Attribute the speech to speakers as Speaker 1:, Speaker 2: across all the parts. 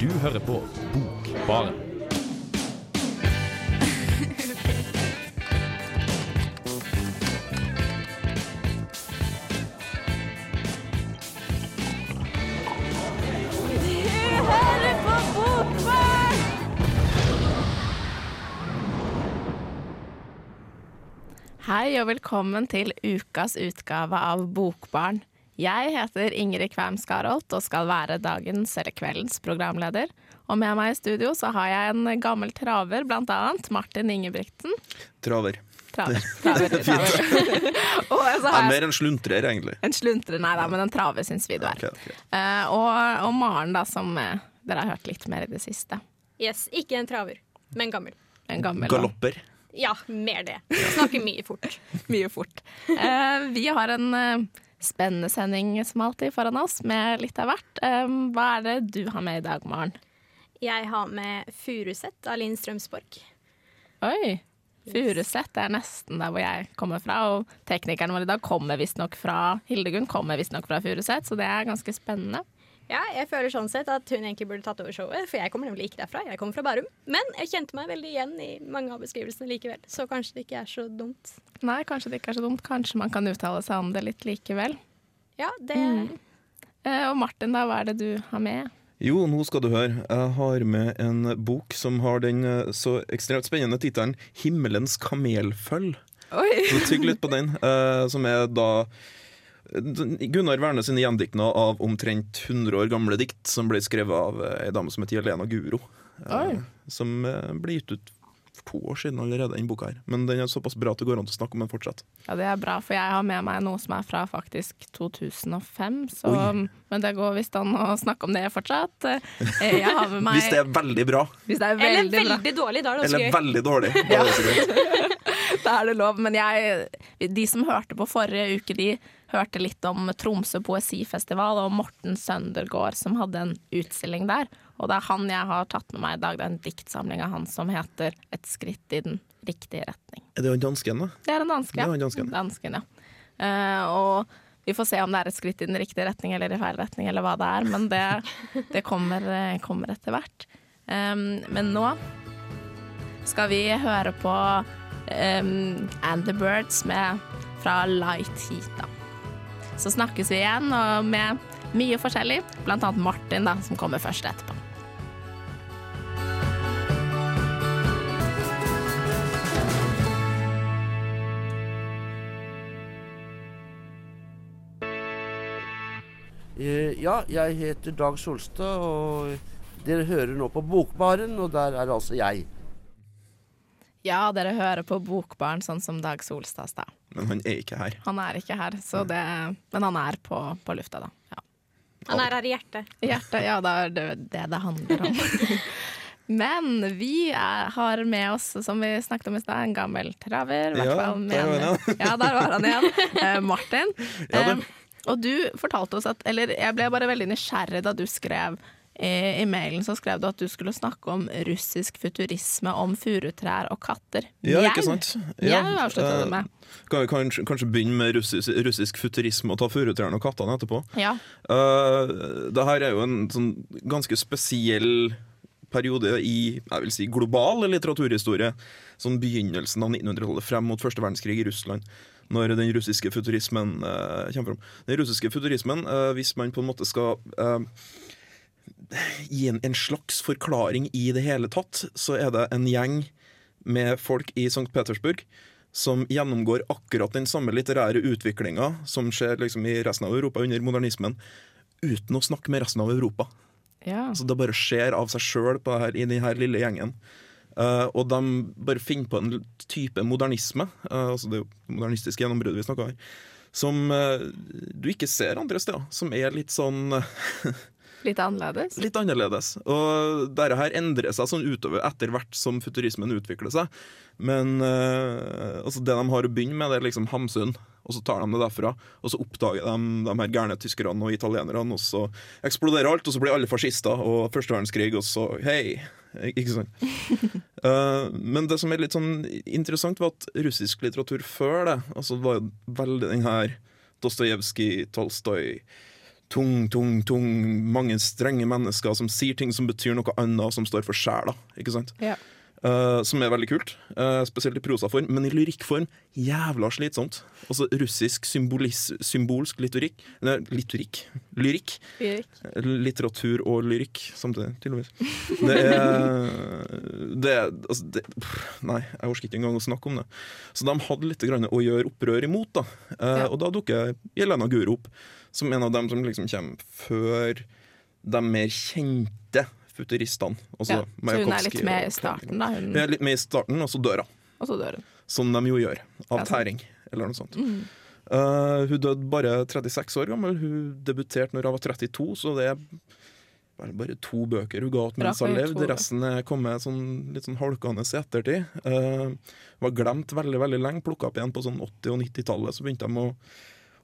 Speaker 1: Du hører på Bokbaren.
Speaker 2: Hei og velkommen til ukas utgave av Bokbarn. Jeg heter Ingrid Kvæm Skarholt og skal være dagens eller kveldens programleder. Og med meg i studio så har jeg en gammel traver, blant annet Martin Ingebrigtsen.
Speaker 3: Traver.
Speaker 2: Traver, traver, traver. og så
Speaker 3: Jeg er mer en sluntrer, egentlig.
Speaker 2: en sluntrer, nei da, men en traver syns vi du er.
Speaker 3: Okay, okay.
Speaker 2: Uh, og, og Maren, da, som uh, dere har hørt litt mer i det siste.
Speaker 4: Yes, ikke en traver, men gammel.
Speaker 2: En gammel
Speaker 3: Galopper.
Speaker 4: Ja, mer det. Snakker mye fort.
Speaker 2: mye fort. Uh, vi har en spennende sending som alltid foran oss, med litt av hvert. Hva er det du har med i dag, Maren?
Speaker 4: Jeg har med Furuset av Linn Strømsborg.
Speaker 2: Oi! Furuset er nesten der hvor jeg kommer fra, og teknikeren vår i dag kommer visstnok fra Hildegunn kommer visstnok fra Furuset, så det er ganske spennende.
Speaker 4: Ja, jeg føler sånn sett at hun egentlig burde tatt over showet, for jeg kommer nemlig ikke derfra. Jeg kommer fra Bærum. Men jeg kjente meg veldig igjen i mange av beskrivelsene likevel, så kanskje det ikke er så dumt.
Speaker 2: Nei, kanskje det ikke er så dumt. Kanskje man kan uttale seg om det litt likevel.
Speaker 4: Ja, det
Speaker 2: Mm. og Martin, da, hva er det du har med?
Speaker 3: Jo, nå skal du høre. Jeg har med en bok som har den eh, så ekstremt spennende tittelen 'Himmelens kamelføll'.
Speaker 2: Oi!
Speaker 3: Så tygg litt på den. eh, som er da Gunnar Werne sine gjendiktninger av omtrent 100 år gamle dikt, som ble skrevet av eh, ei dame som heter Jelena Guro. eh,
Speaker 2: Oi.
Speaker 3: Som eh, ble gitt ut for to år siden allerede, den boka her. Men den er såpass bra at det går an å snakke om den fortsatt.
Speaker 2: Ja, det er bra, for jeg har med meg noe som er fra faktisk 2005. Så,
Speaker 3: Oi.
Speaker 2: men det går visst an å snakke om det fortsatt. Eh, Jeg har med meg
Speaker 3: Hvis det er veldig bra,
Speaker 2: hvis det er
Speaker 4: Eller
Speaker 2: veldig bra,
Speaker 4: dårlig, da er det også
Speaker 3: eller
Speaker 4: gøy.
Speaker 3: veldig dårlig. da er det greit.
Speaker 2: da er det lov. Men jeg, de som hørte på forrige uke, de hørte litt om Tromsø poesifestival og Morten Søndergaard som hadde en utstilling der. Og det er han jeg har tatt med meg i dag. Det er en diktsamling av han som heter 'Et skritt i den riktige retning'.
Speaker 3: Er det han dansken, da?
Speaker 2: Det er en danske.
Speaker 3: Er dansken.
Speaker 2: Dansken, ja. Uh, og vi får se om det er et skritt i den riktige retning eller i feil retning, eller hva det er. Men det, det kommer, eh, kommer etter hvert. Um, men nå skal vi høre på um, And the Birds med, fra Light Heat. Da. Så snakkes vi igjen og med mye forskjellig, annet Martin, da, som kommer først etterpå.
Speaker 5: Eh, Ja, jeg heter Dag Solstad, og dere hører nå på Bokbaren, og der er altså jeg.
Speaker 2: Ja, dere hører på Bokbarn, sånn som Dag Solstad sa.
Speaker 3: Men han er ikke her.
Speaker 2: Han er ikke her, så det, men han er på, på lufta, da. Ja.
Speaker 4: Han er her i hjertet.
Speaker 2: I hjertet, ja, det er det det, det handler om. Men vi er, har med oss, som vi snakket om i stad, en gammel traver.
Speaker 3: Ja, der var han,
Speaker 2: ja, der var han igjen. Eh, Martin.
Speaker 3: Ja.
Speaker 2: Eh, og du fortalte oss at Eller jeg ble bare veldig nysgjerrig da du skrev i, i mailen så skrev du at du skulle snakke om russisk futurisme, om furutrær og katter.
Speaker 3: Ja,
Speaker 2: Mjau.
Speaker 3: ikke sant?
Speaker 2: Mjau avslutta
Speaker 3: eh,
Speaker 2: du med.
Speaker 3: Kan vi kanskje, kanskje begynne med russisk, russisk futurisme og ta furutrærne og kattene etterpå?
Speaker 2: Ja.
Speaker 3: Uh, det her er jo en sånn ganske spesiell periode i jeg vil si, global litteraturhistorie. Sånn begynnelsen av 1900-tallet frem mot første verdenskrig i Russland. Når den russiske futurismen uh, kommer fram. Den russiske futurismen, uh, hvis man på en måte skal eh, gi en, en slags forklaring i det hele tatt, så er det en gjeng med folk i St. Petersburg som gjennomgår akkurat den samme litterære utviklinga som skjer liksom i resten av Europa under modernismen, uten å snakke med resten av Europa.
Speaker 2: ja.
Speaker 3: Så Det bare skjer av seg sjøl i denne lille gjengen. Uh, og de bare finner på en type modernisme, uh, altså det er modernistiske gjennombruddet vi snakker om som uh, du ikke ser andre steder. Som er litt sånn
Speaker 2: Litt annerledes.
Speaker 3: litt annerledes. Og dette her endrer seg sånn utover etter hvert som futurismen utvikler seg. Men eh, altså det de har å begynne med, det er liksom Hamsun, og så tar de det derfra. Og så oppdager de de her gærne tyskerne og italienerne, og så eksploderer alt, og så blir alle fascister og første verdenskrig, og så hei. Ikke sant? uh, men det som er litt sånn interessant, var at russisk litteratur før det altså var jo veldig den her Dostojevskij, Tolstoj tung, tung, tung, mange strenge mennesker som sier ting som betyr noe annet, som står for sjela. Ikke sant?
Speaker 2: Ja.
Speaker 3: Uh, som er veldig kult, uh, spesielt i prosaform, men i lyrikkform jævla slitsomt. Altså russisk symbolis, symbolsk liturikk Nei, liturikk. Lyrikk. Litteratur og lyrikk samtidig, tydeligvis. Det er, det er altså, det, Nei, jeg orker ikke engang å snakke om det. Så de hadde litt grann å gjøre opprør imot, da. Uh,
Speaker 2: Ja.
Speaker 3: Og da dukker Jelena Guru opp som en av dem som liksom kommer før de mer kjente futuristene. Altså
Speaker 2: Ja, så hun er litt med i starten, da. Hun,
Speaker 3: er litt med i starten, og så dør hun.
Speaker 2: og så dør hun.
Speaker 3: Som de jo gjør. Av tæring, eller noe sånt.
Speaker 2: Mm.
Speaker 3: Uh, hun døde bare 36 år gammel. Hun debuterte når hun var 32, så det er bare to bøker hun ga ut mens hun levde. Resten er kommet sånn, litt sånn halkende i ettertid. Uh, var glemt veldig veldig lenge. Plukka opp igjen på sånn 80- og 90-tallet. Så begynte de å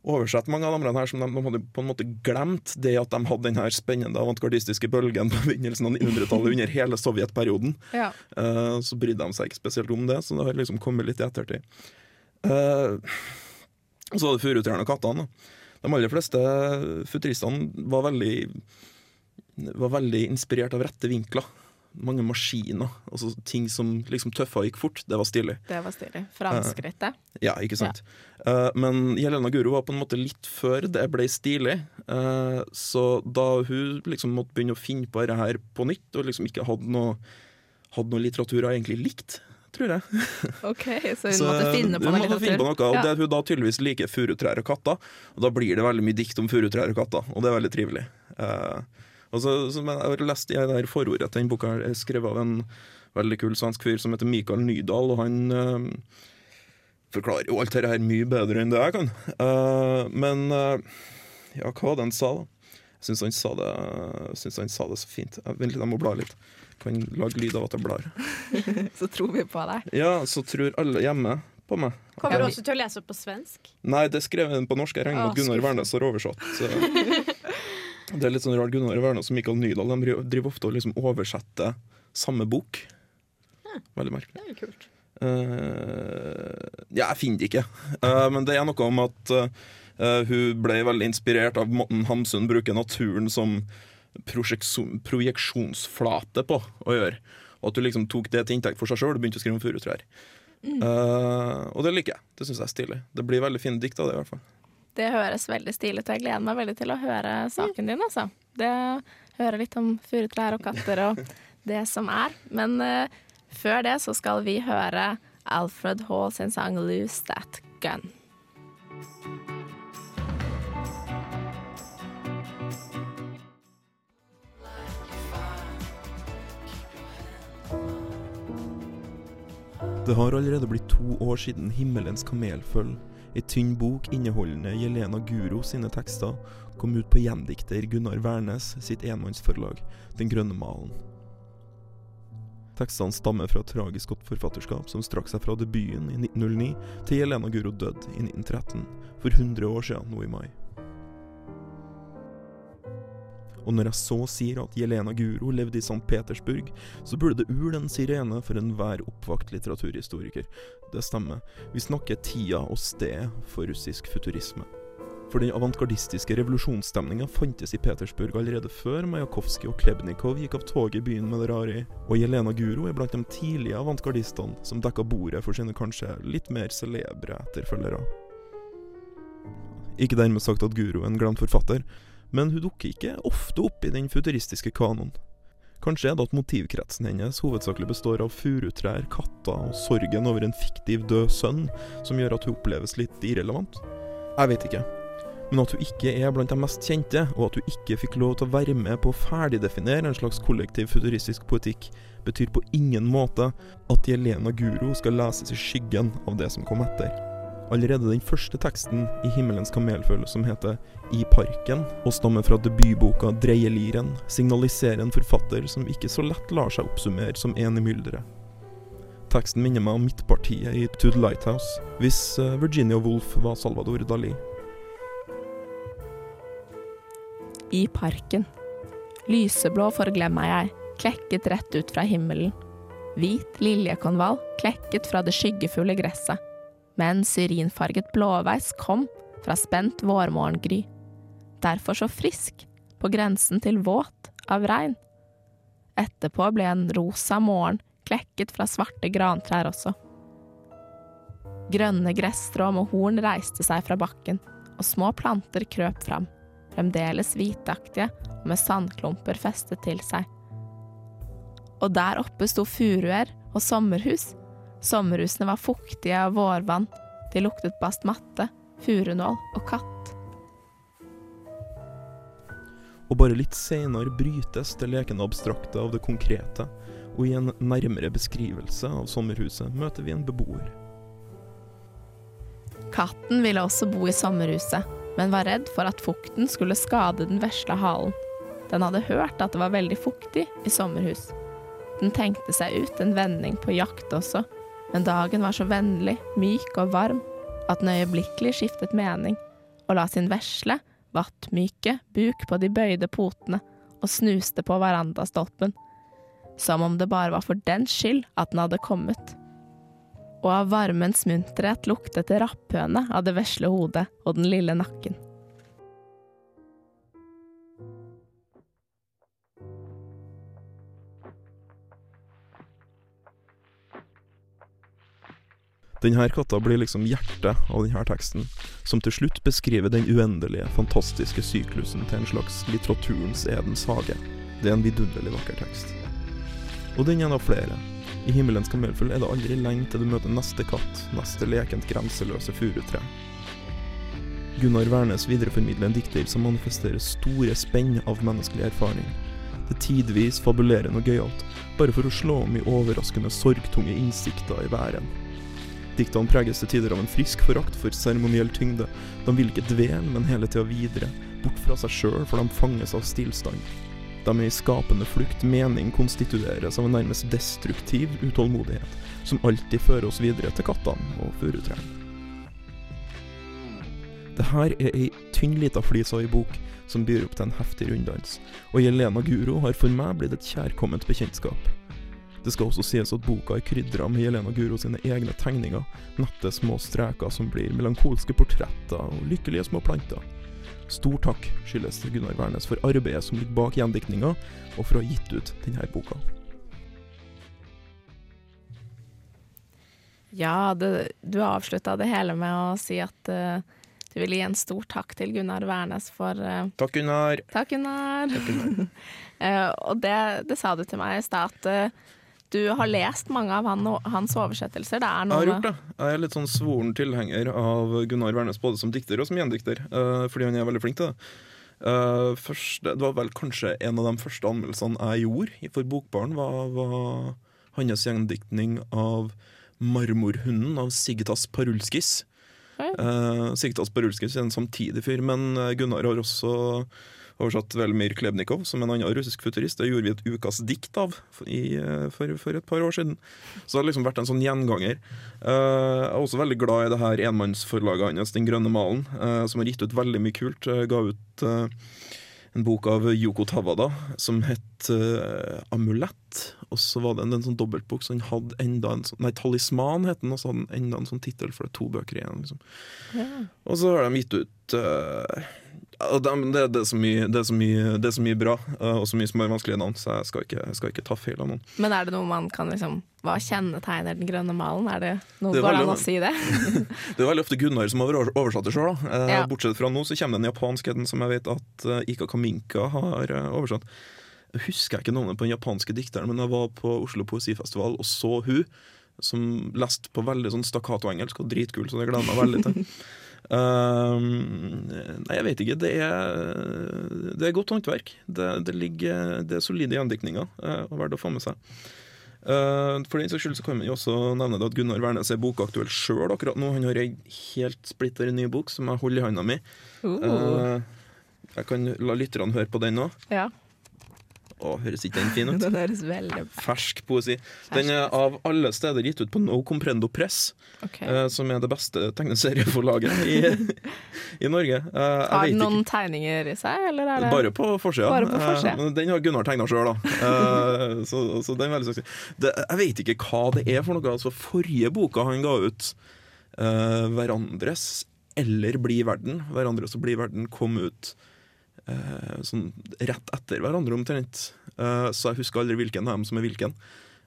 Speaker 3: oversette mange av de her som de, de hadde på en måte glemt det at de hadde den her spennende avantgardistiske bølgen på begynnelsen av 1900-tallet under hele sovjetperioden.
Speaker 2: Ja.
Speaker 3: Uh, så brydde de seg ikke spesielt om det, så det har liksom kommet litt i ettertid. Uh, så var det furutrærne og kattene. De aller fleste futuristene var veldig, var veldig inspirert av rette vinkler. Mange maskiner. Altså ting som liksom tøffa gikk fort. Det var stilig.
Speaker 2: Det var stilig. Framskrittet.
Speaker 3: Ja, ikke sant? Eh, men Jelena Guru var på en måte litt før det ble stilig. Uh, så da hun liksom måtte begynne å finne på dette her på nytt, og liksom ikke hadde noe, hadde noe litteratur hun egentlig likte, tror jeg
Speaker 2: OK, så hun
Speaker 3: Så,
Speaker 2: måtte finne på noe
Speaker 3: måtte finne på noe, og
Speaker 2: Ja.
Speaker 3: det hun da tydeligvis liker furutrær og katter. Og da blir det veldig mye dikt om furutrær og katter, og det er veldig trivelig. Eh, og så, så, jeg har lest i det forordet til den boka er skrevet av en veldig kul svensk fyr som heter Mikael Nydal, og han Øh, forklarer jo alt dette her mye bedre enn det jeg kan. Uh, men uh, ja, hva var det han sa, da? Jeg syns han, sa det- jeg synes han sa det så fint. Jeg, vent litt, jeg må bla litt. Kan lage lyd av at jeg blar.
Speaker 2: Så tror vi på deg.
Speaker 3: Ja, så tror alle hjemme på meg.
Speaker 4: Kommer du også til å lese opp på svensk?
Speaker 3: Nei, det skrev jeg på norsk. Jeg regner med at Gunnar. Wærnes har oversatt. Så. Det er litt sånn rart. Gunnar Wærnes og Mikael Nydal de driver- ofte og liksom oversetter samme bok. Veldig merkelig.
Speaker 4: Det er jo kult.
Speaker 3: Uh, ja, jeg finner det ikke. Uh, men det er noe om at uh, hun ble veldig inspirert av måten Hamsun bruker naturen som projeksjonsflate på å gjøre. Og at hun liksom tok det til inntekt for seg sjøl og begynte å skrive om furutrær. Eh, og det liker jeg. Det syns jeg er stilig. Det blir veldig fine dikt av det, i hvert fall.
Speaker 2: Det høres veldig stilig ut. Jeg gleder meg veldig til å høre saken din, altså. Det Høre litt om furutrær og katter og det som er. Men uh, før det så skal vi høre Alfred Hall sin sang 'Lose That Gun'.
Speaker 3: Det har allerede blitt to år siden 'Himmelens kamelføll', ei tynn bok inneholdende Jelena Guro sine tekster, kom ut på gjendikter Gunnar Wærnes sitt enmannsforlag, Den grønne malen. Tekstene stammer fra et tragisk godt forfatterskap som strakk seg fra debuten i 1909 til Jelena Guro døde i 1913, for 100 år siden nå i mai. Og når jeg så sier at Jelena Guro levde i St. Petersburg, så burde det ule en sirene for enhver oppvakt litteraturhistoriker. Det stemmer. Vi snakker tida og stedet for russisk futurisme. For den avantgardistiske revolusjonsstemninga fantes i Petersburg allerede før Majakovskij og Klebnikov gikk av toget i byen med det rare i, og Jelena Guro er blant de tidlige avantgardistene som dekka bordet for sine kanskje litt mer celebre etterfølgere. Ikke dermed sagt at Guro er en glemt forfatter, men hun dukker ikke ofte opp i den futuristiske kanoen. Kanskje er det at motivkretsen hennes hovedsakelig består av furutrær, katter og sorgen over en fiktiv død sønn, som gjør at hun oppleves litt irrelevant? Jeg vet ikke. Men at hun ikke er blant de mest kjente, og at hun ikke fikk lov til å være med på å ferdigdefinere en slags kollektiv futuristisk poetikk, betyr på ingen måte at Jelena Guro skal leses i skyggen av det som kom etter. Allerede den første teksten i 'Himmelens kamelføl', som heter 'I parken', og stammer fra debutboka 'Dreieliren', signaliserer en forfatter som ikke så lett lar seg oppsummere som en i mylderet. Teksten minner meg om midtpartiet i 'To the Lighthouse', hvis eh, Virginia Woolf var Salvador Dali.
Speaker 2: I parken. Lyseblå forglemmer jeg, klekket rett ut fra himmelen. Hvit liljekonvall, klekket fra det skyggefulle gresset. Med en syrinfarget blåveis kom fra spent vårmorgengry. derfor så frisk, på grensen til våt av regn. Etterpå ble en rosa morgen klekket fra svarte grantrær også. Grønne gresstrå med horn reiste seg fra bakken, og små planter krøp fram, fremdeles hvitaktige og med sandklumper festet til seg. Og der oppe sto furuer og sommerhus. Sommerhusene var fuktige av vårvann, de luktet bastmatte, furunål og katt.
Speaker 3: Og bare litt senere brytes det lekende abstrakte av det konkrete, og i en nærmere beskrivelse av sommerhuset møter vi en beboer.
Speaker 2: Katten ville også bo i sommerhuset, men var redd for at fukten skulle skade den vesle halen. Den hadde hørt at det var veldig fuktig i sommerhus. Den tenkte seg ut en vending på jakt også, men dagen var så vennlig, myk og varm at den øyeblikkelig skiftet mening, og la sin vesle, vattmyke buk på de bøyde potene og snuste på verandastolpen, som om det bare var for dens skyld at den hadde kommet. Og av varmens munterhet luktet det rapphøne av det vesle hodet og den lille nakken.
Speaker 3: Denne katta blir liksom hjertet av denne teksten, som til slutt beskriver den uendelige, fantastiske syklusen til en slags litteraturens Edens hage. Det er en vidunderlig vakker tekst. Og den er en av flere. I himmelens kamelfugl er det aldri lenge til du møter neste katt, neste lekent grenseløse furutre. Gunnar Wærnes videreformidler en dikter som manifesterer store spenn av menneskelig erfaring. Det tidvis fabulerende og gøyalt, bare for å slå om i overraskende sorgtunge innsikter i væren. Diktene preges til tider av en frisk forakt for seremoniell tyngde. De vil ikke dvele, men hele tida videre, bort fra seg sjøl, for de fanges av stillstand. De er i skapende flukt, mening konstitueres av en nærmest destruktiv utålmodighet, som alltid fører oss videre til kattene og furutrærne. Det her er ei tynn lita flis av ei bok som byr opp til en heftig runddans, og Jelena Guro har for meg blitt et kjærkomment bekjentskap. Det skal også sies at boka er krydra med Jelena Guro sine egne tegninger, nette små streker som blir melankolske portretter og lykkelige små planter. Stor takk skyldes til Gunnar Wærnes for arbeidet som ligger bak gjendiktninga, og for å ha gitt ut denne boka.
Speaker 2: Ja, det, du avslutta det hele med å si at uh, du ville gi en stor takk til Gunnar Wærnes for uh,
Speaker 3: Takk, Gunnar.
Speaker 2: Takk, Gunnar. Eh, og det, det sa du til meg i stad, at du har lest mange av han, hans oversettelser. Det er
Speaker 3: Jeg har gjort det. Jeg er litt sånn svoren tilhenger av Gunnar Wærnes både som dikter og som gjendikter, eh, fordi han er veldig flink til det. Eh, første, det var vel kanskje en av de første anmeldelsene jeg gjorde for Bokbaren, var, var hans gjendiktning av 'Marmorhunden' av Sigtas Parulskis.
Speaker 2: Oi.
Speaker 3: Uh, Sigtas Parulskis er en samtidig fyr, men eh, Gunnar har også oversatt Velmir Klebnikov, som en annen russisk futurist. Det gjorde vi et ukas dikt av i, eh, for, for et par år siden. Så det har liksom vært en sånn gjenganger. Eh, jeg er også veldig glad i det her enmannsforlaget hans, Den grønne malen, eh, som har gitt ut veldig mye kult. Ga ut en bok av Yoko Tawada som het uh, Amulett. Og så var det en, en sånn dobbeltbok som hadde enda en sånn Nei, Talisman het den, og så hadde den enda en sånn tittel, for det er to bøker igjen. liksom.
Speaker 2: Ja.
Speaker 3: Og så har de gitt ut ja, det, det, det, er så mye, det, er så mye, det er så mye bra, eh, og så mye som er vanskelige navn, så jeg skal ikke, skal ikke ta feil av noen.
Speaker 2: Men er det noe man kan liksom Hva kjennetegner den grønne malen? Er det noe
Speaker 3: Det er
Speaker 2: Går an å si det?
Speaker 3: Det er veldig ofte Gunnar som har over- oversatt det sjøl. Eh,
Speaker 2: Ja.
Speaker 3: Bortsett fra nå så kommer den japanske en som jeg vet at eh, Ika Kaminka har oversatt. Jeg husker ikke navnet på den japanske dikteren, men jeg var på Oslo Poesifestival og så hun som leste på veldig sånn stakkato-engelsk, og dritkul, så det gleder jeg meg veldig til. Um, nei, jeg vet ikke. Det er, det er godt håndverk. Det, det, ligger, det er solide gjendiktninger uh, og verdt å få med seg. Uh, for den saks skyld så kan man jo også nevne det at Gunnar Wærnes er bokaktuell sjøl akkurat nå. Han har ei helt splitter ny bok som jeg holder i handa mi.
Speaker 2: Uh,
Speaker 3: jeg kan la lytterne høre på den nå.
Speaker 2: ja.
Speaker 3: Å, høres ikke den fin ut?
Speaker 2: Den høres veldig
Speaker 3: Fersk poesi. Den er av alle steder gitt ut på No Comprendo Press,
Speaker 2: okay.
Speaker 3: eh, som er det beste tegneserieforlaget i, i Norge. Eh, jeg
Speaker 2: Har
Speaker 3: vet
Speaker 2: noen
Speaker 3: ikke-
Speaker 2: tegninger i seg, eller er det
Speaker 3: Bare på forsida.
Speaker 2: Bare.
Speaker 3: Eh, den har Gunnar tegna sjøl, da. Eh, så, så den er veldig suksess. Jeg vet ikke hva det er for noe. Altså, forrige boka han ga ut, eh, 'Hverandres eller Bli verden', 'Hverandres og bli verden', kom ut eh, sånn rett etter hverandre omtrent. Eh, så jeg husker aldri hvilken av dem som er hvilken.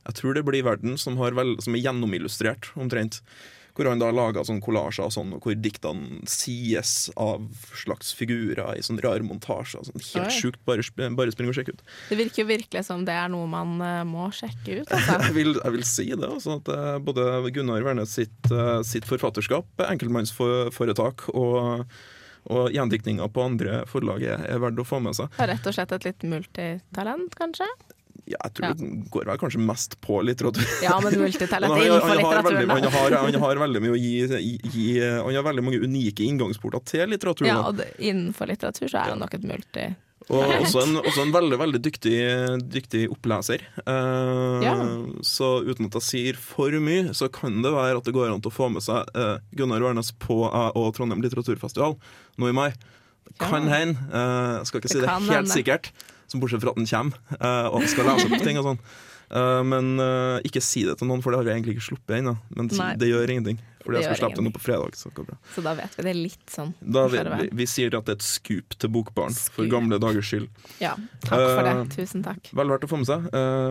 Speaker 3: Jeg tror det blir Verden som, har vel, som er gjennomillustrert omtrent. Hvor han da laga sånn kollasjer og sånn, og hvor diktene sies av slags figurer i sånne rare montasjer. Sånn, helt
Speaker 2: Oi.
Speaker 3: sjukt. Bare, bare spring og sjekk ut.
Speaker 2: Det virker jo virkelig som det er noe man eh, må sjekke ut. Altså.
Speaker 3: Jeg vil, jeg vil si det. Altså, at både Gunnar Wærnes sitt, sitt forfatterskap, enkeltmannsforetak og, og gjendiktninger på andre forlag er, er verdt å få med seg.
Speaker 2: Og Rett og slett et litt multitalent, kanskje?
Speaker 3: Ja, jeg tror
Speaker 2: Ja.
Speaker 3: det går vel kanskje mest på litteratur.
Speaker 2: Ja, men multitalent innenfor litteraturen.
Speaker 3: han, har, han har veldig mye å gi, gi Han har veldig mange unike inngangsporter til litteraturen.
Speaker 2: Ja, og innenfor litteratur så er han nok et multi...
Speaker 3: Og også en, også en veldig veldig dyktig, dyktig oppleser. Eh,
Speaker 2: Ja.
Speaker 3: Så uten at jeg sier for mye, så kan det være at det går an å få med seg eh, Gunnar Wærnes på eh, og Trondheim litteraturfestival nå i mai. Det kan
Speaker 2: Ja.
Speaker 3: hende. eh, jeg skal ikke
Speaker 2: Det
Speaker 3: si det helt
Speaker 2: hende.
Speaker 3: sikkert, som bortsett fra at den kommer eh, og skal lese opp ting og sånn. Eh, men uh, ikke si det til noen, for det har vi egentlig ikke sluppet ennå. Men
Speaker 2: det,
Speaker 3: det gjør ingenting. Fordi jeg skal slippe det nå på fredag. Så går bra.
Speaker 2: Så da vet vi det litt sånn.
Speaker 3: Da, vi, vi, vi sier at det er et skup til Bokbarn, for gamle dagers skyld.
Speaker 2: Ja, takk for det.
Speaker 3: Eh,
Speaker 2: Tusen takk.
Speaker 3: Vel verdt å få med seg.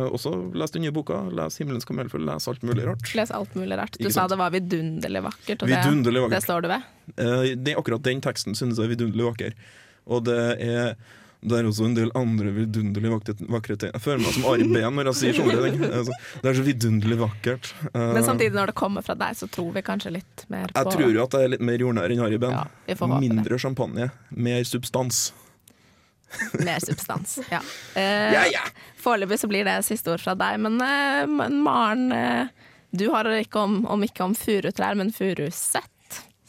Speaker 3: Også les den nye boka. Les 'Himmelens kamelfugl'. Les alt mulig rart.
Speaker 2: Les alt mulig rart. Du sa det var vidunderlig vakkert, og
Speaker 3: vidunderlig vakkert.
Speaker 2: det
Speaker 3: det,
Speaker 2: står du ved.
Speaker 3: Det, akkurat den teksten synes jeg er vidunderlig vakker. Og det er det er også en del andre vidunderlig vakre, vakre ting. Jeg føler meg som Ari Behn når jeg sier sånne ting. Altså, det er så vidunderlig vakkert. Eh,
Speaker 2: Men samtidig, når det kommer fra deg, så tror vi kanskje litt mer på
Speaker 3: jeg tror jo at jeg er litt mer jordnær enn Ari Behn.
Speaker 2: Ja, Mindre det.
Speaker 3: Mindre champagne, mer substans.
Speaker 2: mer substans. Ja. Eh,
Speaker 3: Ja, ja.
Speaker 2: Foreløpig så blir det siste ord fra deg, men, eh, men Maren, eh, du har ikke om, om ikke om furutrær, men furuset.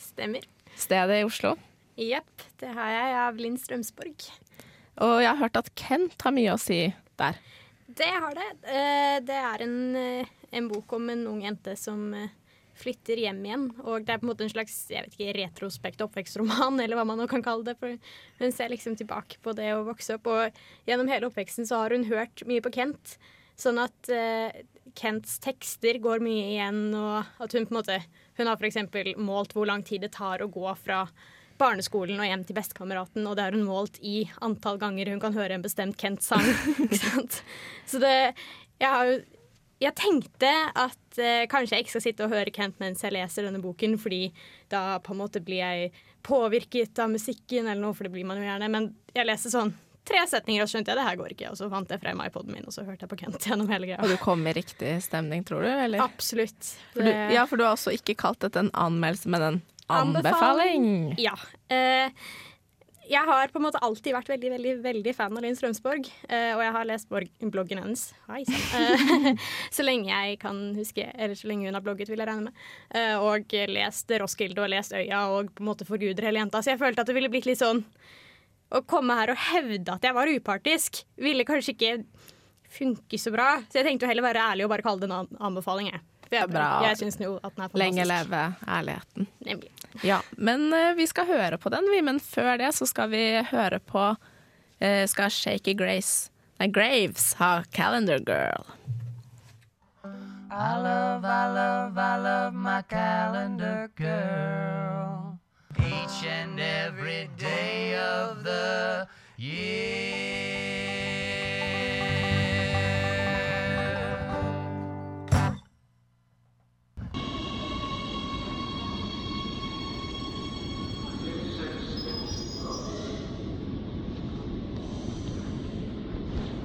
Speaker 4: Stemmer.
Speaker 2: Stedet i Oslo.
Speaker 4: Jepp, det har jeg av Linn Strømsborg.
Speaker 2: Og jeg har hørt at Kent har mye å si der.
Speaker 4: Det har det. Eh, Det er en, eh, en bok om en ung jente som eh, flytter hjem igjen. Og det er på en måte en slags jeg vet ikke, retrospekt oppvekstroman, eller hva man nå kan kalle det. For hun ser liksom tilbake på det å vokse opp, og gjennom hele oppveksten så har hun hørt mye på Kent. Sånn at uh, Kents tekster går mye igjen, og at hun på en måte Hun har f.eks. målt hvor lang tid det tar å gå fra barneskolen og hjem til bestekameraten, og det har hun målt i antall ganger hun kan høre en bestemt Kent-sang. Så det Jeg har jo jeg tenkte at eh, kanskje jeg ikke skal sitte og høre Kent mens jeg leser denne boken, fordi da på en måte blir jeg påvirket av musikken eller noe, for det blir man jo gjerne. Men jeg leser sånn tre setninger, og skjønte jeg det her går ikke. Og så fant jeg frem iPoden min, og så hørte jeg på Kent gjennom hele greia.
Speaker 2: Og du kom i riktig stemning, tror du? Eller?
Speaker 4: Absolutt.
Speaker 2: For du, ja, for du har også ikke kalt dette en anmeldelse, men en anbefaling.
Speaker 4: Ja. Eh, jeg har på en måte alltid vært veldig veldig, veldig fan av Linn Strømsborg. eh, og jeg har lest bloggen hennes Hei. Eh, så lenge jeg kan huske, eller så lenge hun har blogget, vil jeg regne med. Eh, og lest Roskilde og lest Øya og på en måte forguder hele jenta. Så jeg følte at det ville blitt litt sånn Å komme her og hevde at jeg var upartisk, ville kanskje ikke funke så bra. Så jeg tenkte jo heller være ærlig og bare kalle det en anbefaling. Jeg, For jeg,
Speaker 2: Bra.
Speaker 4: jeg syns jo at den er fantastisk.
Speaker 2: Lenge leve ærligheten.
Speaker 4: Nemlig.
Speaker 2: Ja, men eh, vi skal høre på den, vi. Men før det så skal vi høre på eh, Skal Shaky Grace Nei, Graves ha Calendar Girl.
Speaker 6: I love, I love, I love my calendar girl. Each and every day of the year.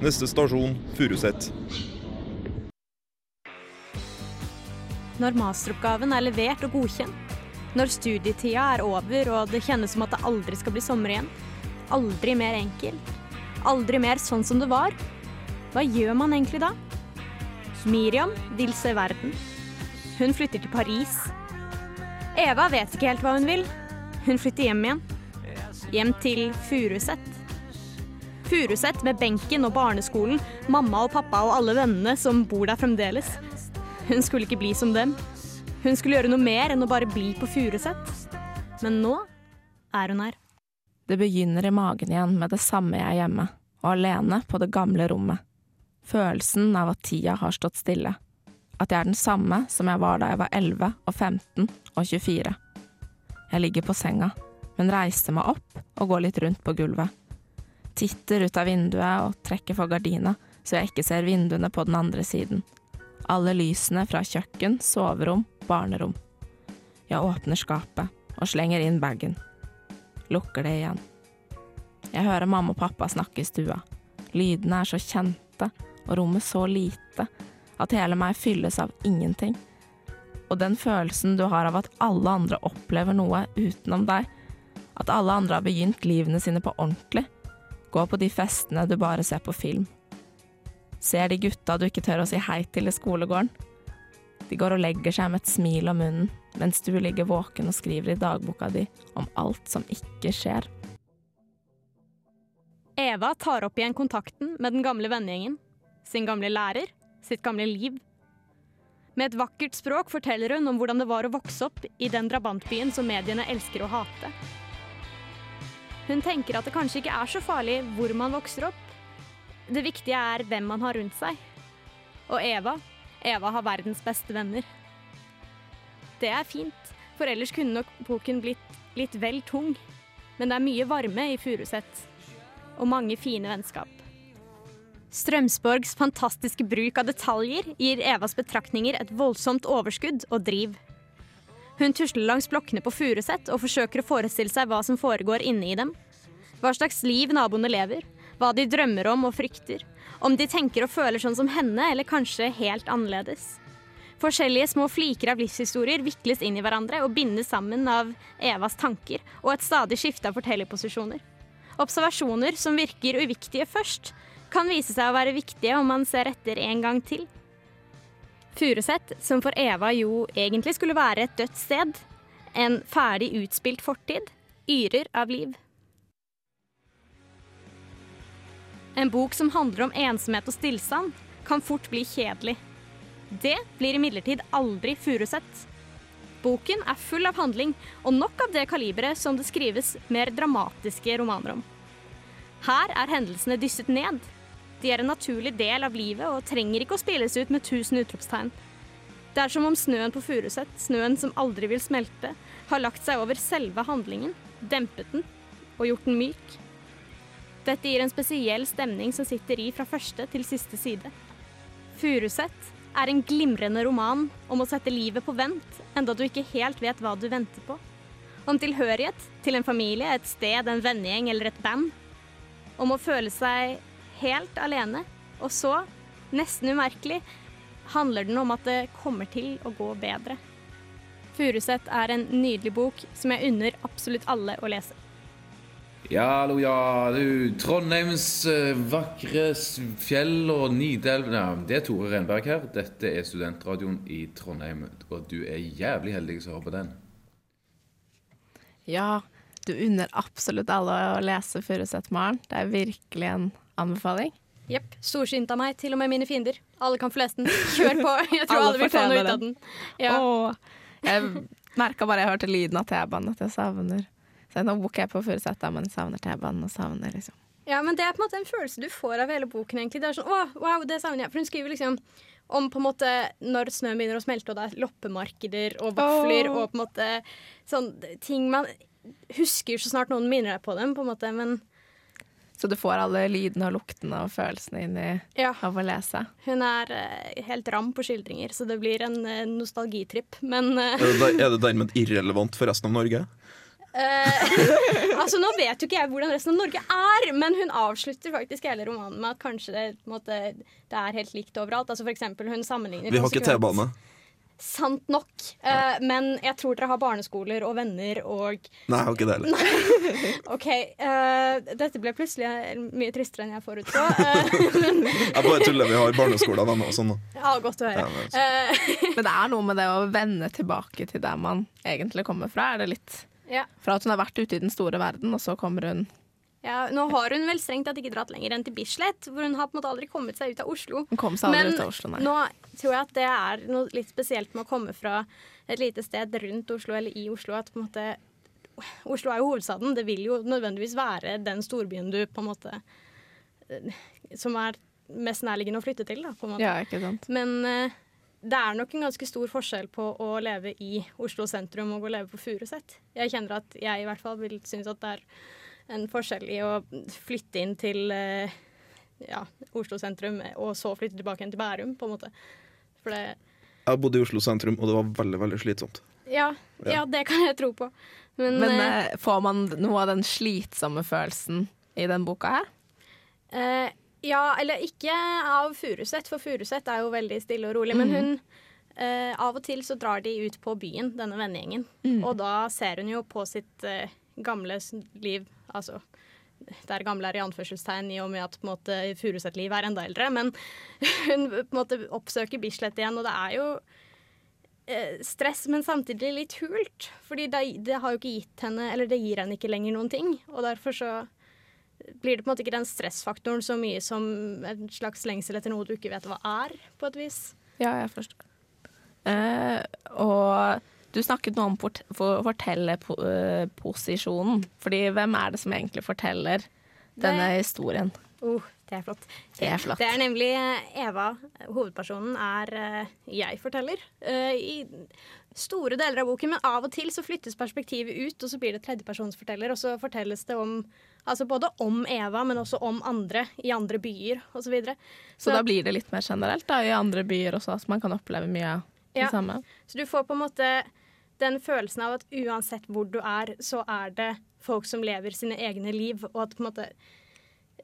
Speaker 3: Neste stasjon Furuset.
Speaker 4: Når masteroppgaven er levert og godkjent, når studietida er over og det kjennes som at det aldri skal bli sommer igjen, aldri mer enkelt, aldri mer sånn som det var, hva gjør man egentlig da? Miriam vil se verden. Hun flytter til Paris. Eva vet ikke helt hva hun vil. Hun flytter hjem igjen. Hjem til Furuset. Furuset med benken og barneskolen, mamma og pappa og alle vennene som bor der fremdeles. Hun skulle ikke bli som dem. Hun skulle gjøre noe mer enn å bare bli på Furuset. Men nå er hun her.
Speaker 2: Det begynner i magen igjen med det samme jeg er hjemme, og alene på det gamle rommet. Følelsen av at tida har stått stille. At jeg er den samme som jeg var da jeg var 11 og 15 og 24. Jeg ligger på senga, men reiser meg opp og går litt rundt på gulvet. Titter ut av vinduet og trekker for gardina, så jeg ikke ser vinduene på den andre siden. Alle lysene fra kjøkken, soverom, barnerom. Jeg åpner skapet og slenger inn bagen. Lukker det igjen. Jeg hører mamma og pappa snakke i stua. Lydene er så kjente, og rommet så lite, at hele meg fylles av ingenting. Og den følelsen du har av at alle andre opplever noe utenom deg, at alle andre har begynt livene sine på ordentlig, gå på de festene du bare ser på film. Ser de gutta du ikke tør å si hei til i skolegården. De går og legger seg med et smil om munnen, mens du ligger våken og skriver i dagboka di om alt som ikke skjer.
Speaker 4: Eva tar opp igjen kontakten med den gamle vennegjengen, sin gamle lærer, sitt gamle liv. Med et vakkert språk forteller hun om hvordan det var å vokse opp i den drabantbyen som mediene elsker å hate. Hun tenker at det kanskje ikke er så farlig hvor man vokser opp. Det viktige er hvem man har rundt seg. Og Eva, Eva har verdens beste venner. Det er fint, for ellers kunne nok boken blitt litt vel tung. Men det er mye varme i Furuset, og mange fine vennskap. Strømsborgs fantastiske bruk av detaljer gir Evas betraktninger et voldsomt overskudd og driv. Hun tusler langs blokkene på Furuset og forsøker å forestille seg hva som foregår inne i dem. Hva slags liv naboene lever, hva de drømmer om og frykter. Om de tenker og føler sånn som henne, eller kanskje helt annerledes. Forskjellige små fliker av livshistorier vikles inn i hverandre og bindes sammen av Evas tanker og et stadig skifte av fortellerposisjoner. Observasjoner som virker uviktige først, kan vise seg å være viktige om man ser etter en gang til. Furuset, som for Eva jo egentlig skulle være et dødt sted, en ferdig utspilt fortid, yrer av liv. En bok som handler om ensomhet og stillstand, kan fort bli kjedelig. Det blir imidlertid aldri Furuset. Boken er full av handling, og nok av det kaliberet som det skrives mer dramatiske romaner om. Her er hendelsene dysset ned. De er en naturlig del av livet og trenger ikke å spilles ut med tusen utropstegn. Det er som om snøen på Furuset, snøen som aldri vil smelte, har lagt seg over selve handlingen, dempet den og gjort den myk. Dette gir en spesiell stemning som sitter i fra første til siste side. Furuset er en glimrende roman om å sette livet på vent, enda du ikke helt vet hva du venter på. Om tilhørighet til en familie, et sted, en vennegjeng eller et band. Om å føle seg helt alene. Og så, nesten umerkelig, handler den om at det kommer til å gå bedre. Furuset er en nydelig bok som jeg unner absolutt alle å lese.
Speaker 1: Ja, hallo, ja. Du, Trondheims eh, vakre fjell og Nidelv ja, Det er Tore Renberg her. Dette er studentradioen i Trondheim. Og du er jævlig heldig som hører på den.
Speaker 2: Ja, du unner absolutt alle å lese Furuset-Maren. Det er virkelig en anbefaling.
Speaker 4: Jepp. Storsynt av meg, til og med mine fiender. Alle kan få lese den. Kjør på. Jeg tror
Speaker 2: Alle
Speaker 4: alle, vil få noe ut av den. Ja.
Speaker 2: Åh, jeg merka bare jeg hørte lyden av T-banen at jeg savner Så nå booker jeg på Furuset, men savner T-banen og savner liksom
Speaker 4: ja, men det er på en måte en følelse du får av hele boken. egentlig. Det er sånn, åh, wow, det savner jeg. For hun skriver liksom om på en måte når snøen begynner å smelte, og det er loppemarkeder og vafler
Speaker 2: oh.
Speaker 4: og på en måte sånn ting man husker så snart noen minner deg på dem, på en måte. Men
Speaker 2: Så du får alle lydene og luktene og følelsene inn i
Speaker 4: ja,
Speaker 2: av å lese.
Speaker 4: hun er uh, helt ram på skildringer, så det blir en uh, nostalgitripp. Men uh,
Speaker 3: Er det, er det dermed irrelevant for resten av Norge?
Speaker 4: Eh, altså Nå vet jo ikke jeg hvordan resten av Norge er, men hun avslutter faktisk hele romanen med at kanskje det, måte, det er helt likt overalt. Altså for eksempel, hun sammenligner
Speaker 3: Vi har ikke T-bane.
Speaker 4: Sant nok. uh, men jeg tror dere har barneskoler og venner og
Speaker 3: Nei, jeg har ikke det heller.
Speaker 4: OK. Uh, dette ble plutselig mye tristere enn jeg forutså. Uh,
Speaker 3: Jeg bare tuller, vi har barneskoler og Sånn. da.
Speaker 4: ja, godt å høre.
Speaker 3: Ja, men-
Speaker 4: Eh,
Speaker 2: Men det er noe med det å vende tilbake til der man egentlig kommer fra. Er det litt
Speaker 4: ja.
Speaker 2: Fra at hun har vært ute i den store verden, og så kommer hun
Speaker 4: Ja, nå har hun vel strengt tatt ikke dratt lenger enn til Bislett, hvor hun har på en måte aldri kommet seg ut av Oslo.
Speaker 2: Hun kom seg aldri
Speaker 4: Men
Speaker 2: ut av Oslo, nei.
Speaker 4: nå tror jeg at det er noe litt spesielt med å komme fra et lite sted rundt Oslo eller i Oslo. At på en måte Oslo er jo hovedstaden. Det vil jo nødvendigvis være den storbyen du på en måte eh, Som er mest nærliggende å flytte til, da, på en måte.
Speaker 2: Ja, ikke sant.
Speaker 4: Men eh, det er nok en ganske stor forskjell på å leve i Oslo sentrum og å leve på Furuset. Jeg kjenner at jeg i hvert fall vil synes at det er en forskjell i å flytte inn til eh, ja, Oslo sentrum, og så flytte tilbake igjen til Bærum, på en måte. For det
Speaker 3: Jeg bodde i Oslo sentrum, og det var veldig veldig slitsomt.
Speaker 4: Ja, ja det kan jeg tro på. Men,
Speaker 2: Men
Speaker 4: eh,
Speaker 2: eh, får man noe av den slitsomme følelsen i den boka her?
Speaker 4: Eh, ja, eller ikke av Furuset, for Furuset er jo veldig stille og rolig. Men hun eh, Av og til så drar de ut på byen, denne vennegjengen. Og da ser hun jo på sitt eh, gamle liv, altså der gamle er i anførselstegn i og med at på Furuset-liv er enda eldre. Men hun på en måte oppsøker Bislett igjen, og det er jo eh, stress, men samtidig litt hult. Fordi det, det har jo ikke gitt henne, eller det gir henne ikke lenger noen ting. Og derfor så blir det på en måte ikke den stressfaktoren så mye som en slags lengsel etter noe du ikke vet hva er, på et vis.
Speaker 2: Ja, jeg forstår. Eh, og du snakket nå om port for, fortellerposisjonen. Fordi hvem er det som egentlig forteller denne historien?
Speaker 4: Oh, det er flott.
Speaker 2: Det er flott.
Speaker 4: Det er nemlig eh, Eva, hovedpersonen, er eh, jeg forteller. eh, I store deler av boken, men av og til så flyttes perspektivet ut, og så blir det tredjepersonsforteller, og så fortelles det om Altså både om Eva, men også om andre i andre byer osv. Så, videre.
Speaker 2: Så da blir det litt mer generelt da, i andre byer også, så man kan oppleve mye av det
Speaker 4: Ja.
Speaker 2: samme.
Speaker 4: Så du får på en måte den følelsen av at uansett hvor du er, så er det folk som lever sine egne liv, og at på en måte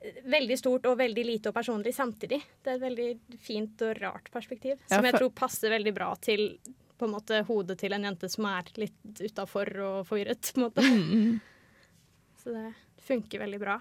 Speaker 4: Veldig stort og veldig lite og personlig samtidig. Det er et veldig fint og rart perspektiv,
Speaker 2: Ja,
Speaker 4: som jeg tror passer veldig bra til på en måte hodet til en jente som er litt utafor og forvirret, på en måte.
Speaker 2: Mm,
Speaker 4: Så det funker veldig bra.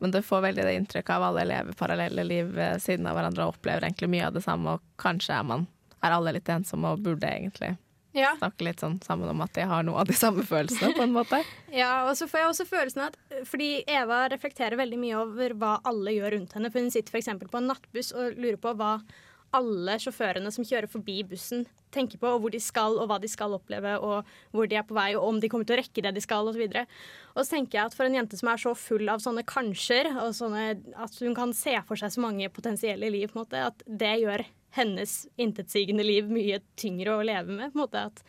Speaker 2: Men du får veldig det inntrykket av alle lever parallelle liv siden av hverandre og opplever egentlig mye av det samme, og kanskje er man er alle litt ensomme og burde egentlig
Speaker 4: Ja.
Speaker 2: snakke litt sånn sammen om at jeg har noe av de samme følelsene, på en måte.
Speaker 4: Ja, og så får jeg også følelsen at Fordi Eva reflekterer veldig mye over hva alle gjør rundt henne. For hun sitter f.eks. på en nattbuss og lurer på hva alle sjåførene som kjører forbi bussen, tenker på, og hvor de skal, og hva de skal oppleve, og hvor de er på vei, og om de kommer til å rekke det de skal, osv. Og, og så tenker jeg at for en jente som er så full av sånne kanskjer, og sånne, at hun kan se for seg så mange potensielle liv, på en måte, at det gjør hennes intetsigende liv mye tyngre å leve med. på en måte, at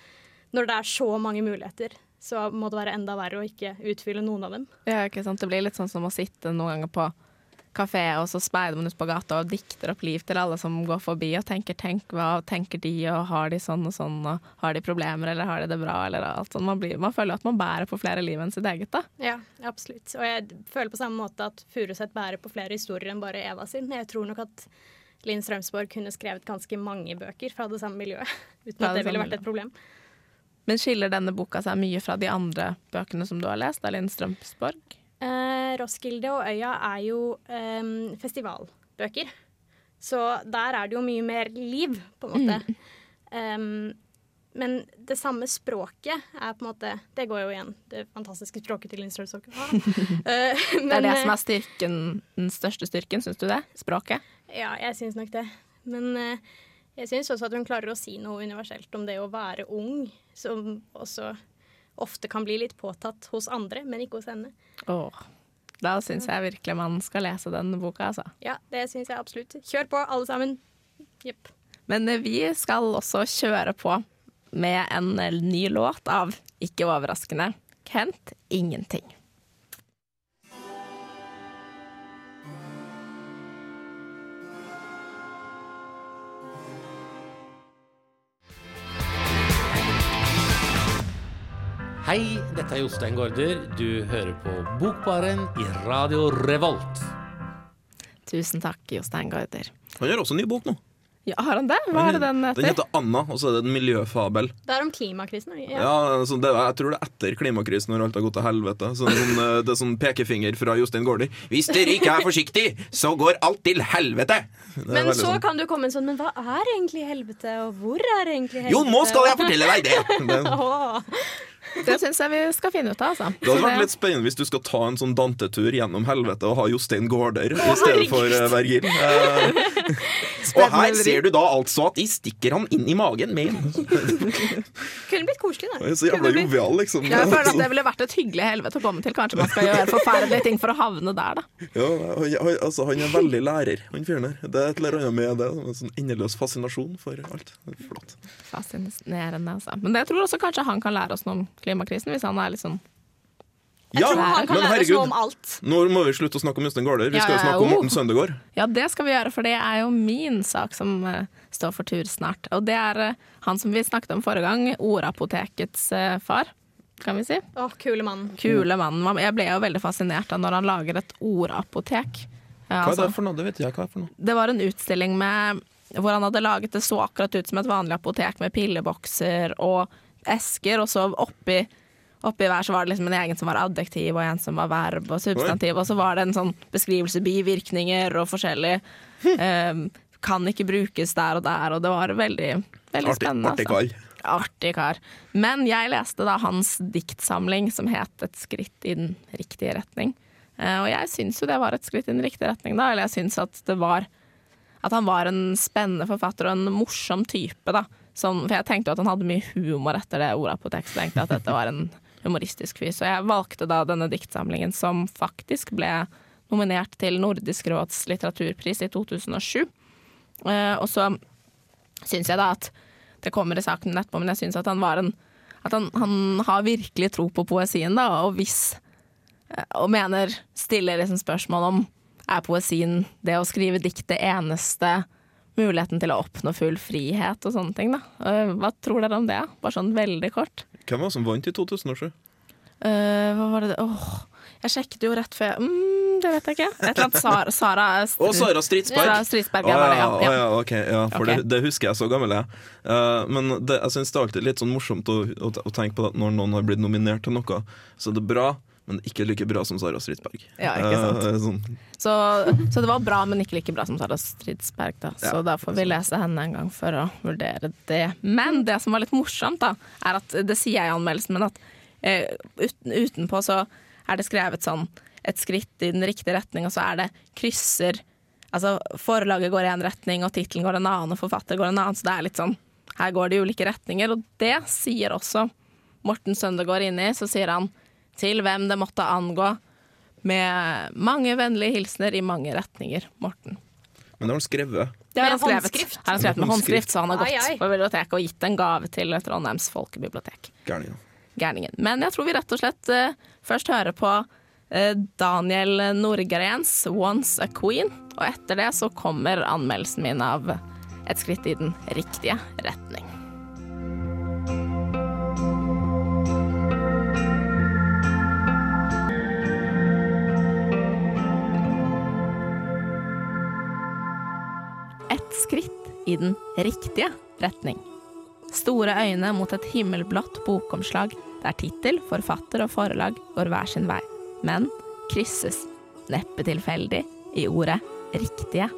Speaker 4: Når det er så mange muligheter, så må det være enda verre å ikke utfylle noen av dem.
Speaker 2: Ja, ikke sant? Det blir litt sånn som å sitte noen ganger på kafé, og så speider man ut på gata og dikter opp liv til alle som går forbi, og tenker 'tenk, hva tenker de', og har de sånn og sånn, og har de problemer, eller har de det bra, eller alt sånn. Man, blir, man føler at man bærer på flere liv enn sitt eget, da.
Speaker 4: Ja, absolutt. Og jeg føler på samme måte at Furuset bærer på flere historier enn bare Eva sin. Jeg tror nok at Linn Strømsborg kunne skrevet ganske mange bøker fra det samme miljøet, uten at
Speaker 2: det
Speaker 4: ville vært et problem.
Speaker 2: Men skiller denne boka seg mye fra de andre bøkene som du har lest, av Linn Strømsborg?
Speaker 4: Eh, Roskilde og Øya er jo eh, festivalbøker. Så der er det jo mye mer liv, på en måte. Em, men det samme språket er på en måte Det går jo igjen. Det fantastiske språket til Linn Strømsborg. Eh,
Speaker 2: Det er det som er styrken, den største styrken, syns du det? Språket?
Speaker 4: Ja, jeg syns nok det. Men eh, jeg syns også at hun klarer å si noe universelt om det å være ung, som også ofte kan bli litt påtatt hos andre, men ikke hos henne.
Speaker 2: Åh. Da syns jeg virkelig man skal lese den boka, altså.
Speaker 4: Ja, det syns jeg absolutt. Kjør på, alle sammen. Jepp.
Speaker 2: Men eh, vi skal også kjøre på med en eh, ny låt av, ikke overraskende, Kent Ingenting.
Speaker 7: Hei, dette er Jostein Gaarder. Du hører på Bokbaren i Radio Revolt.
Speaker 2: Tusen takk, Jostein Gaarder.
Speaker 3: Han gjør også en ny bok nå.
Speaker 2: Ja, har han det? Hva er det den heter?
Speaker 3: Den
Speaker 2: heter?
Speaker 3: Anna, og så er det en miljøfabel.
Speaker 4: Det er om klimakrisen. Ja.
Speaker 3: Ja, så det, Jeg tror det er etter klimakrisen, når alt har gått til helvete. Så det, sånn, eh, det er sånn pekefinger fra Jostein Gaarder. Hvis dere ikke er forsiktig, så går alt til helvete! Det
Speaker 4: Men så
Speaker 3: sånn.
Speaker 4: kan du komme en sånn Men hva er egentlig helvete, og hvor er egentlig helvete?
Speaker 3: Jo, nå skal jeg fortelle deg det! det.
Speaker 2: Det syns jeg vi skal finne ut av, altså.
Speaker 3: det hadde vært litt spennende hvis du skal ta en sånn Dante-tur gjennom helvete og ha Jostein Gaarder i stedet for eh, Vergil. Eh, og her ser du da altså at de stikker han inn i magen med
Speaker 4: Kunne blitt koselig, da.
Speaker 3: Så jævla jovial, liksom.
Speaker 2: Jeg føler at det ville vært et hyggelig helvete å komme til. Kanskje man skal gjøre forferdelige ting for å havne der, da.
Speaker 3: Ja, han, altså, han er veldig lærer, han fyren der. Det er et eller annet med det. En sånn endeløs fascinasjon for alt. Flott.
Speaker 2: Fascinerende, altså. Men det tror også kanskje han kan lære oss noe om klimakrisen, hvis han er litt sånn
Speaker 4: Jeg
Speaker 3: Ja,
Speaker 4: tror han kan
Speaker 3: men
Speaker 4: lære oss noe om alt.
Speaker 3: Nå må vi slutte å snakke om Jostein Gaarder. Vi
Speaker 2: Ja,
Speaker 3: skal jo snakke om
Speaker 2: oh.
Speaker 3: Morten Søndegård.
Speaker 2: Ja, det skal vi gjøre, for det er jo min sak som uh, står for tur snart. Og det er uh, han som vi snakket om forrige gang, Ordapotekets uh, far, kan vi si.
Speaker 4: Å, kule mann.
Speaker 2: Kule mannen. Jeg ble jo veldig fascinert da når han lager et ordapotek. Ja,
Speaker 3: Hva er
Speaker 2: altså,
Speaker 3: det for noe? Det vet jeg hva er for noe.
Speaker 2: det var en utstilling med hvor han hadde laget det så akkurat ut som et vanlig apotek med pillebokser og esker, og så oppi Oppi hver så var det liksom en egen som var adjektiv, og en som var verb og substantiv. Og så var det en sånn beskrivelse, bivirkninger og forskjellig. Um, kan ikke brukes der og der, og det var veldig, veldig
Speaker 3: Artig,
Speaker 2: spennende.
Speaker 3: artig
Speaker 2: altså.
Speaker 3: kar.
Speaker 2: Artig kar. Men jeg leste da hans diktsamling som het 'Et skritt i den riktige retning'. Uh, og jeg syns jo det var et skritt i den riktige retning, da. Eller jeg syns at det var At han var en spennende forfatter og en morsom type, da. Som, for jeg tenkte jo at han hadde mye humor etter det ordet på tenkte jeg at dette var en humoristisk fyr. Så jeg valgte da denne diktsamlingen som faktisk ble nominert til Nordisk råds litteraturpris i 2007. Eh, og så syns jeg da at det kommer i saken etterpå, men jeg syns at han var en At han, han har virkelig tro på poesien, da, og hvis eh, Og mener Stiller liksom spørsmål om er poesien det å skrive dikt det eneste muligheten til å oppnå full frihet og sånne ting, da. Eh, Hva tror dere om det? Bare sånn veldig kort.
Speaker 3: Hvem var det som vant i 2007?
Speaker 2: Uh, hva var det Åh, jeg sjekket jo rett før mm, Det vet jeg ikke. Et eller annet Sara Sara,
Speaker 3: Å, Sara Stridsberg!
Speaker 2: Sara Stridsberg,
Speaker 3: oh,
Speaker 2: ja, det,
Speaker 3: ja,
Speaker 2: ja.
Speaker 3: å,
Speaker 2: ja.
Speaker 3: ok, ja, for
Speaker 2: okay.
Speaker 3: det, det husker jeg så gammel jeg. Uh, men det, jeg syns det er alltid litt sånn morsomt å, å, å tenke på at når noen har blitt nominert til noe, så det er det bra, men ikke like bra som Sara Stridsberg.
Speaker 2: Ja, ikke sant.
Speaker 3: Eh, sånn.
Speaker 2: Så, så det var bra, men ikke like bra som Sara Stridsberg. Da. Så
Speaker 3: Ja,
Speaker 2: da får vi lese henne en gang for å vurdere det. Men det som var litt morsomt, da, er at det sier jeg i anmeldelsen, men at eh, uten, utenpå så er det skrevet sånn et skritt i den riktige retning, og så er det krysser Altså forlaget går i en retning, og tittelen går en annen, og forfatter går en annen, så det er litt sånn Her går det i ulike retninger, og det sier også Morten Søndergaard inni, så sier han til hvem det måtte angå, med mange vennlige hilsener i mange retninger. Morten.
Speaker 3: Men det har han skrevet.
Speaker 2: Det har han skrevet.
Speaker 4: håndskrift?
Speaker 2: Har han skrevet med håndskrift, så han har gått
Speaker 4: ai.
Speaker 2: på biblioteket og gitt en gave til Trondheims folkebibliotek.
Speaker 3: Gærningen.
Speaker 2: Gærningen. Men jeg tror vi rett og slett uh, først hører på eh, Daniel Nordgrens 'Once a Queen', og etter det så kommer anmeldelsen min av Et skritt i den riktige retning. I den riktige retning. Store øyne mot et himmelblått bokomslag der tittel, forfatter og forlag går hver sin vei, men krysses, neppe tilfeldig, i ordet riktige.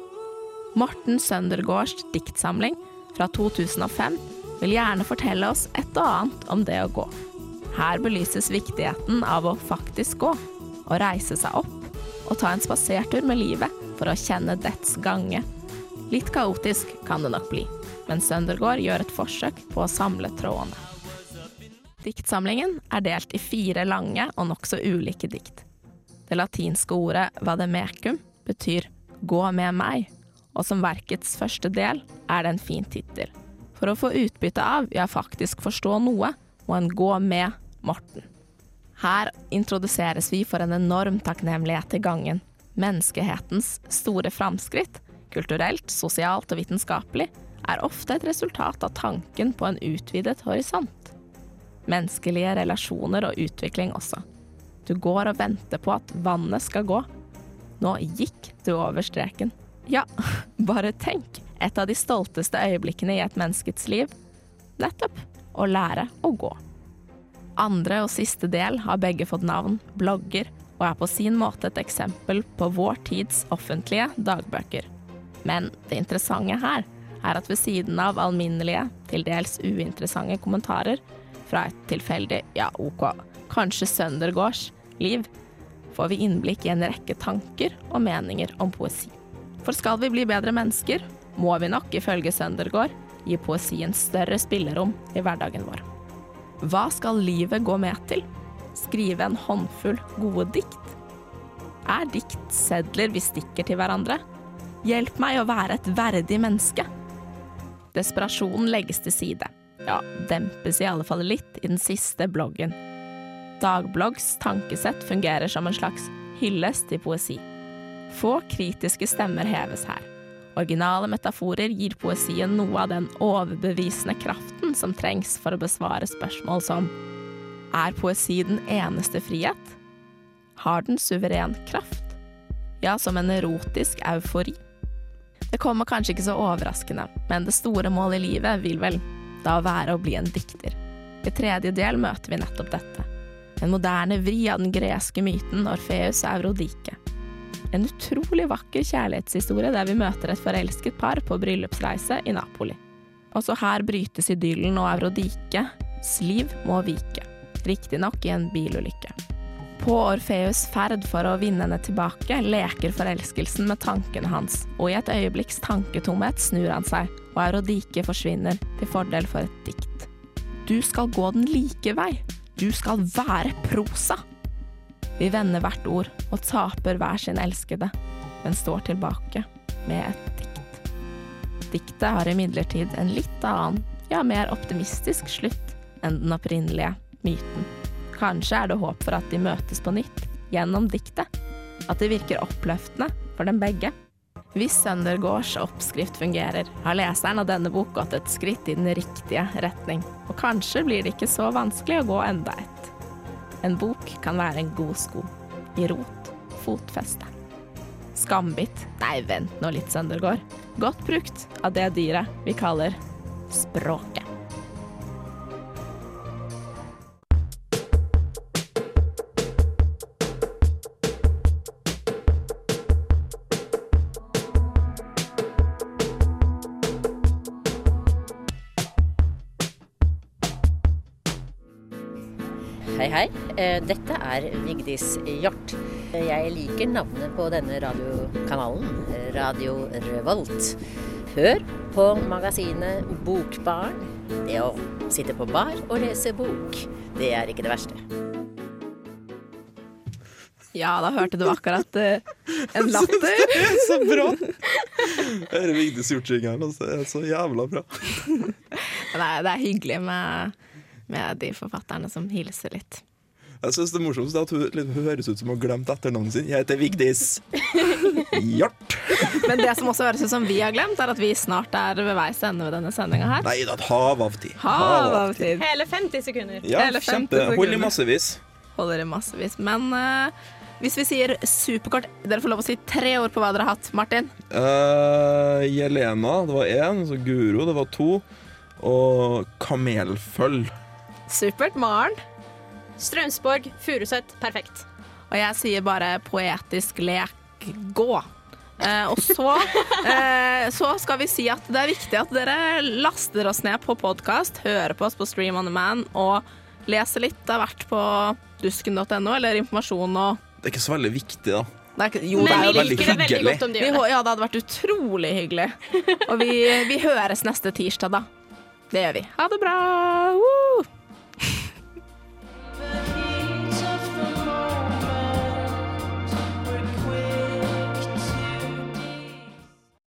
Speaker 2: Morten Søndergaards diktsamling fra 2005 vil gjerne fortelle oss et og annet om det å gå. Her belyses viktigheten av å faktisk gå, å reise seg opp og ta en spasertur med livet for å kjenne dets gange. Litt kaotisk kan det nok bli, men Søndergaard gjør et forsøk på å samle trådene. Diktsamlingen er delt i fire lange og nokså ulike dikt. Det latinske ordet vademecum betyr 'gå med meg', og som verkets første del er det en fin tittel. For å få utbytte av, ja faktisk forstå noe, må en gå med Morten. Her introduseres vi for en enorm takknemlighet til gangen. Menneskehetens store framskritt, kulturelt, sosialt og vitenskapelig, er ofte et resultat av tanken på en utvidet horisont. Menneskelige relasjoner og utvikling også. Du går og venter på at vannet skal gå. Nå gikk du over streken. Ja, bare tenk. Et av de stolteste øyeblikkene i et menneskets liv. Nettopp å lære å gå. Andre og siste del har begge fått navn blogger, og er på sin måte et eksempel på vår tids offentlige dagbøker. Men det interessante her er at ved siden av alminnelige, til dels uinteressante kommentarer fra et tilfeldig, ja ok, kanskje Søndergaards liv, får vi innblikk i en rekke tanker og meninger om poesi. For skal vi bli bedre mennesker, må vi nok, ifølge Søndergaard, gi poesien større spillerom i hverdagen vår. Hva skal livet gå med til? Skrive en håndfull gode dikt? Er dikt sedler vi stikker til hverandre? Hjelp meg å være et verdig menneske. Desperasjonen legges til side. Ja, dempes i alle fall litt i den siste bloggen. Dagbloggs tankesett fungerer som en slags hyllest til poesi. Få kritiske stemmer heves her. Originale metaforer gir poesien noe av den overbevisende kraften som trengs for å besvare spørsmål som Er poesi den eneste frihet? Har den suveren kraft? Ja, som en erotisk eufori. Det kommer kanskje ikke så overraskende, men det store målet i livet vil vel da være å bli en dikter. I tredje del møter vi nettopp dette. En moderne vri av den greske myten Orfeus og Eurodike. En utrolig vakker kjærlighetshistorie der vi møter et forelsket par på bryllupsreise i Napoli. Også her brytes idyllen og Eurodikes liv må vike. Riktignok i en bilulykke. På Orfeus' ferd for å vinne henne tilbake leker forelskelsen med tankene hans, og i et øyeblikks tanketomhet snur han seg, og Eurodike forsvinner til fordel for et dikt. Du skal gå den like vei. Du skal være prosa. Vi vender hvert ord og taper hver sin elskede, men står tilbake med et dikt. Diktet har imidlertid en litt annen, ja, mer optimistisk slutt enn den opprinnelige myten. Kanskje er det håp for at de møtes på nytt, gjennom diktet. At det virker oppløftende for dem begge. Hvis Søndergaards oppskrift fungerer, har leseren av denne bok gått et skritt i den riktige retning. Og kanskje blir det ikke så vanskelig å gå enda et. En bok kan være en god sko. I rot, fotfeste. Skambitt. Nei, vent nå litt, Søndergaard. Godt brukt av det dyret vi kaller språket.
Speaker 8: Dette er Vigdis Hjort. Jeg liker navnet på denne radiokanalen, Radio Revolt. Hør på magasinet Bokbarn. Det å sitte på bar og lese bok, det er ikke det verste.
Speaker 2: Ja, da hørte du akkurat uh, en latter.
Speaker 3: Det er så bra! Det er Vigdis Hjortjingeren. her, Det er så jævla bra.
Speaker 2: Det er, det er hyggelig med, med de forfatterne som hilser litt.
Speaker 3: Jeg synes det er morsomst at hun, hun høres ut som hun har glemt etternavnet sitt. Jeg heter Vigdis Hjort.
Speaker 2: Men det som også høres ut som vi har glemt, er at vi snart er ved veis ende ved denne sendinga her.
Speaker 3: Nei, det er et hav av tid.
Speaker 2: Hav av tid.
Speaker 4: Hele 50 sekunder.
Speaker 3: Ja,
Speaker 2: Hele 50
Speaker 3: kjempe. Hold i massevis.
Speaker 2: Holder i massevis. Men uh, hvis vi sier superkort Dere får lov å si tre ord på hva dere har hatt. Martin?
Speaker 3: Uh, Jelena, det var én. Så Guro, det var to. Og kamelføll.
Speaker 2: Supert. Maren?
Speaker 4: Strømsborg, Furuset, perfekt.
Speaker 2: Og jeg sier bare poetisk lek gå. Eh, og så, eh, så skal vi si at det er viktig at dere laster oss ned på podkast, hører på oss på Stream on the Man og leser litt av hvert på dusken.no, eller informasjon og
Speaker 3: Det er ikke så veldig viktig, da.
Speaker 2: det er, ikke- jo, det
Speaker 4: Men
Speaker 2: er
Speaker 4: vi liker det veldig godt om de gjør det.
Speaker 2: Ja, det hadde vært utrolig hyggelig. Og vi, vi høres neste tirsdag, da. Det gjør vi. Ha det bra! Woo! Thank you.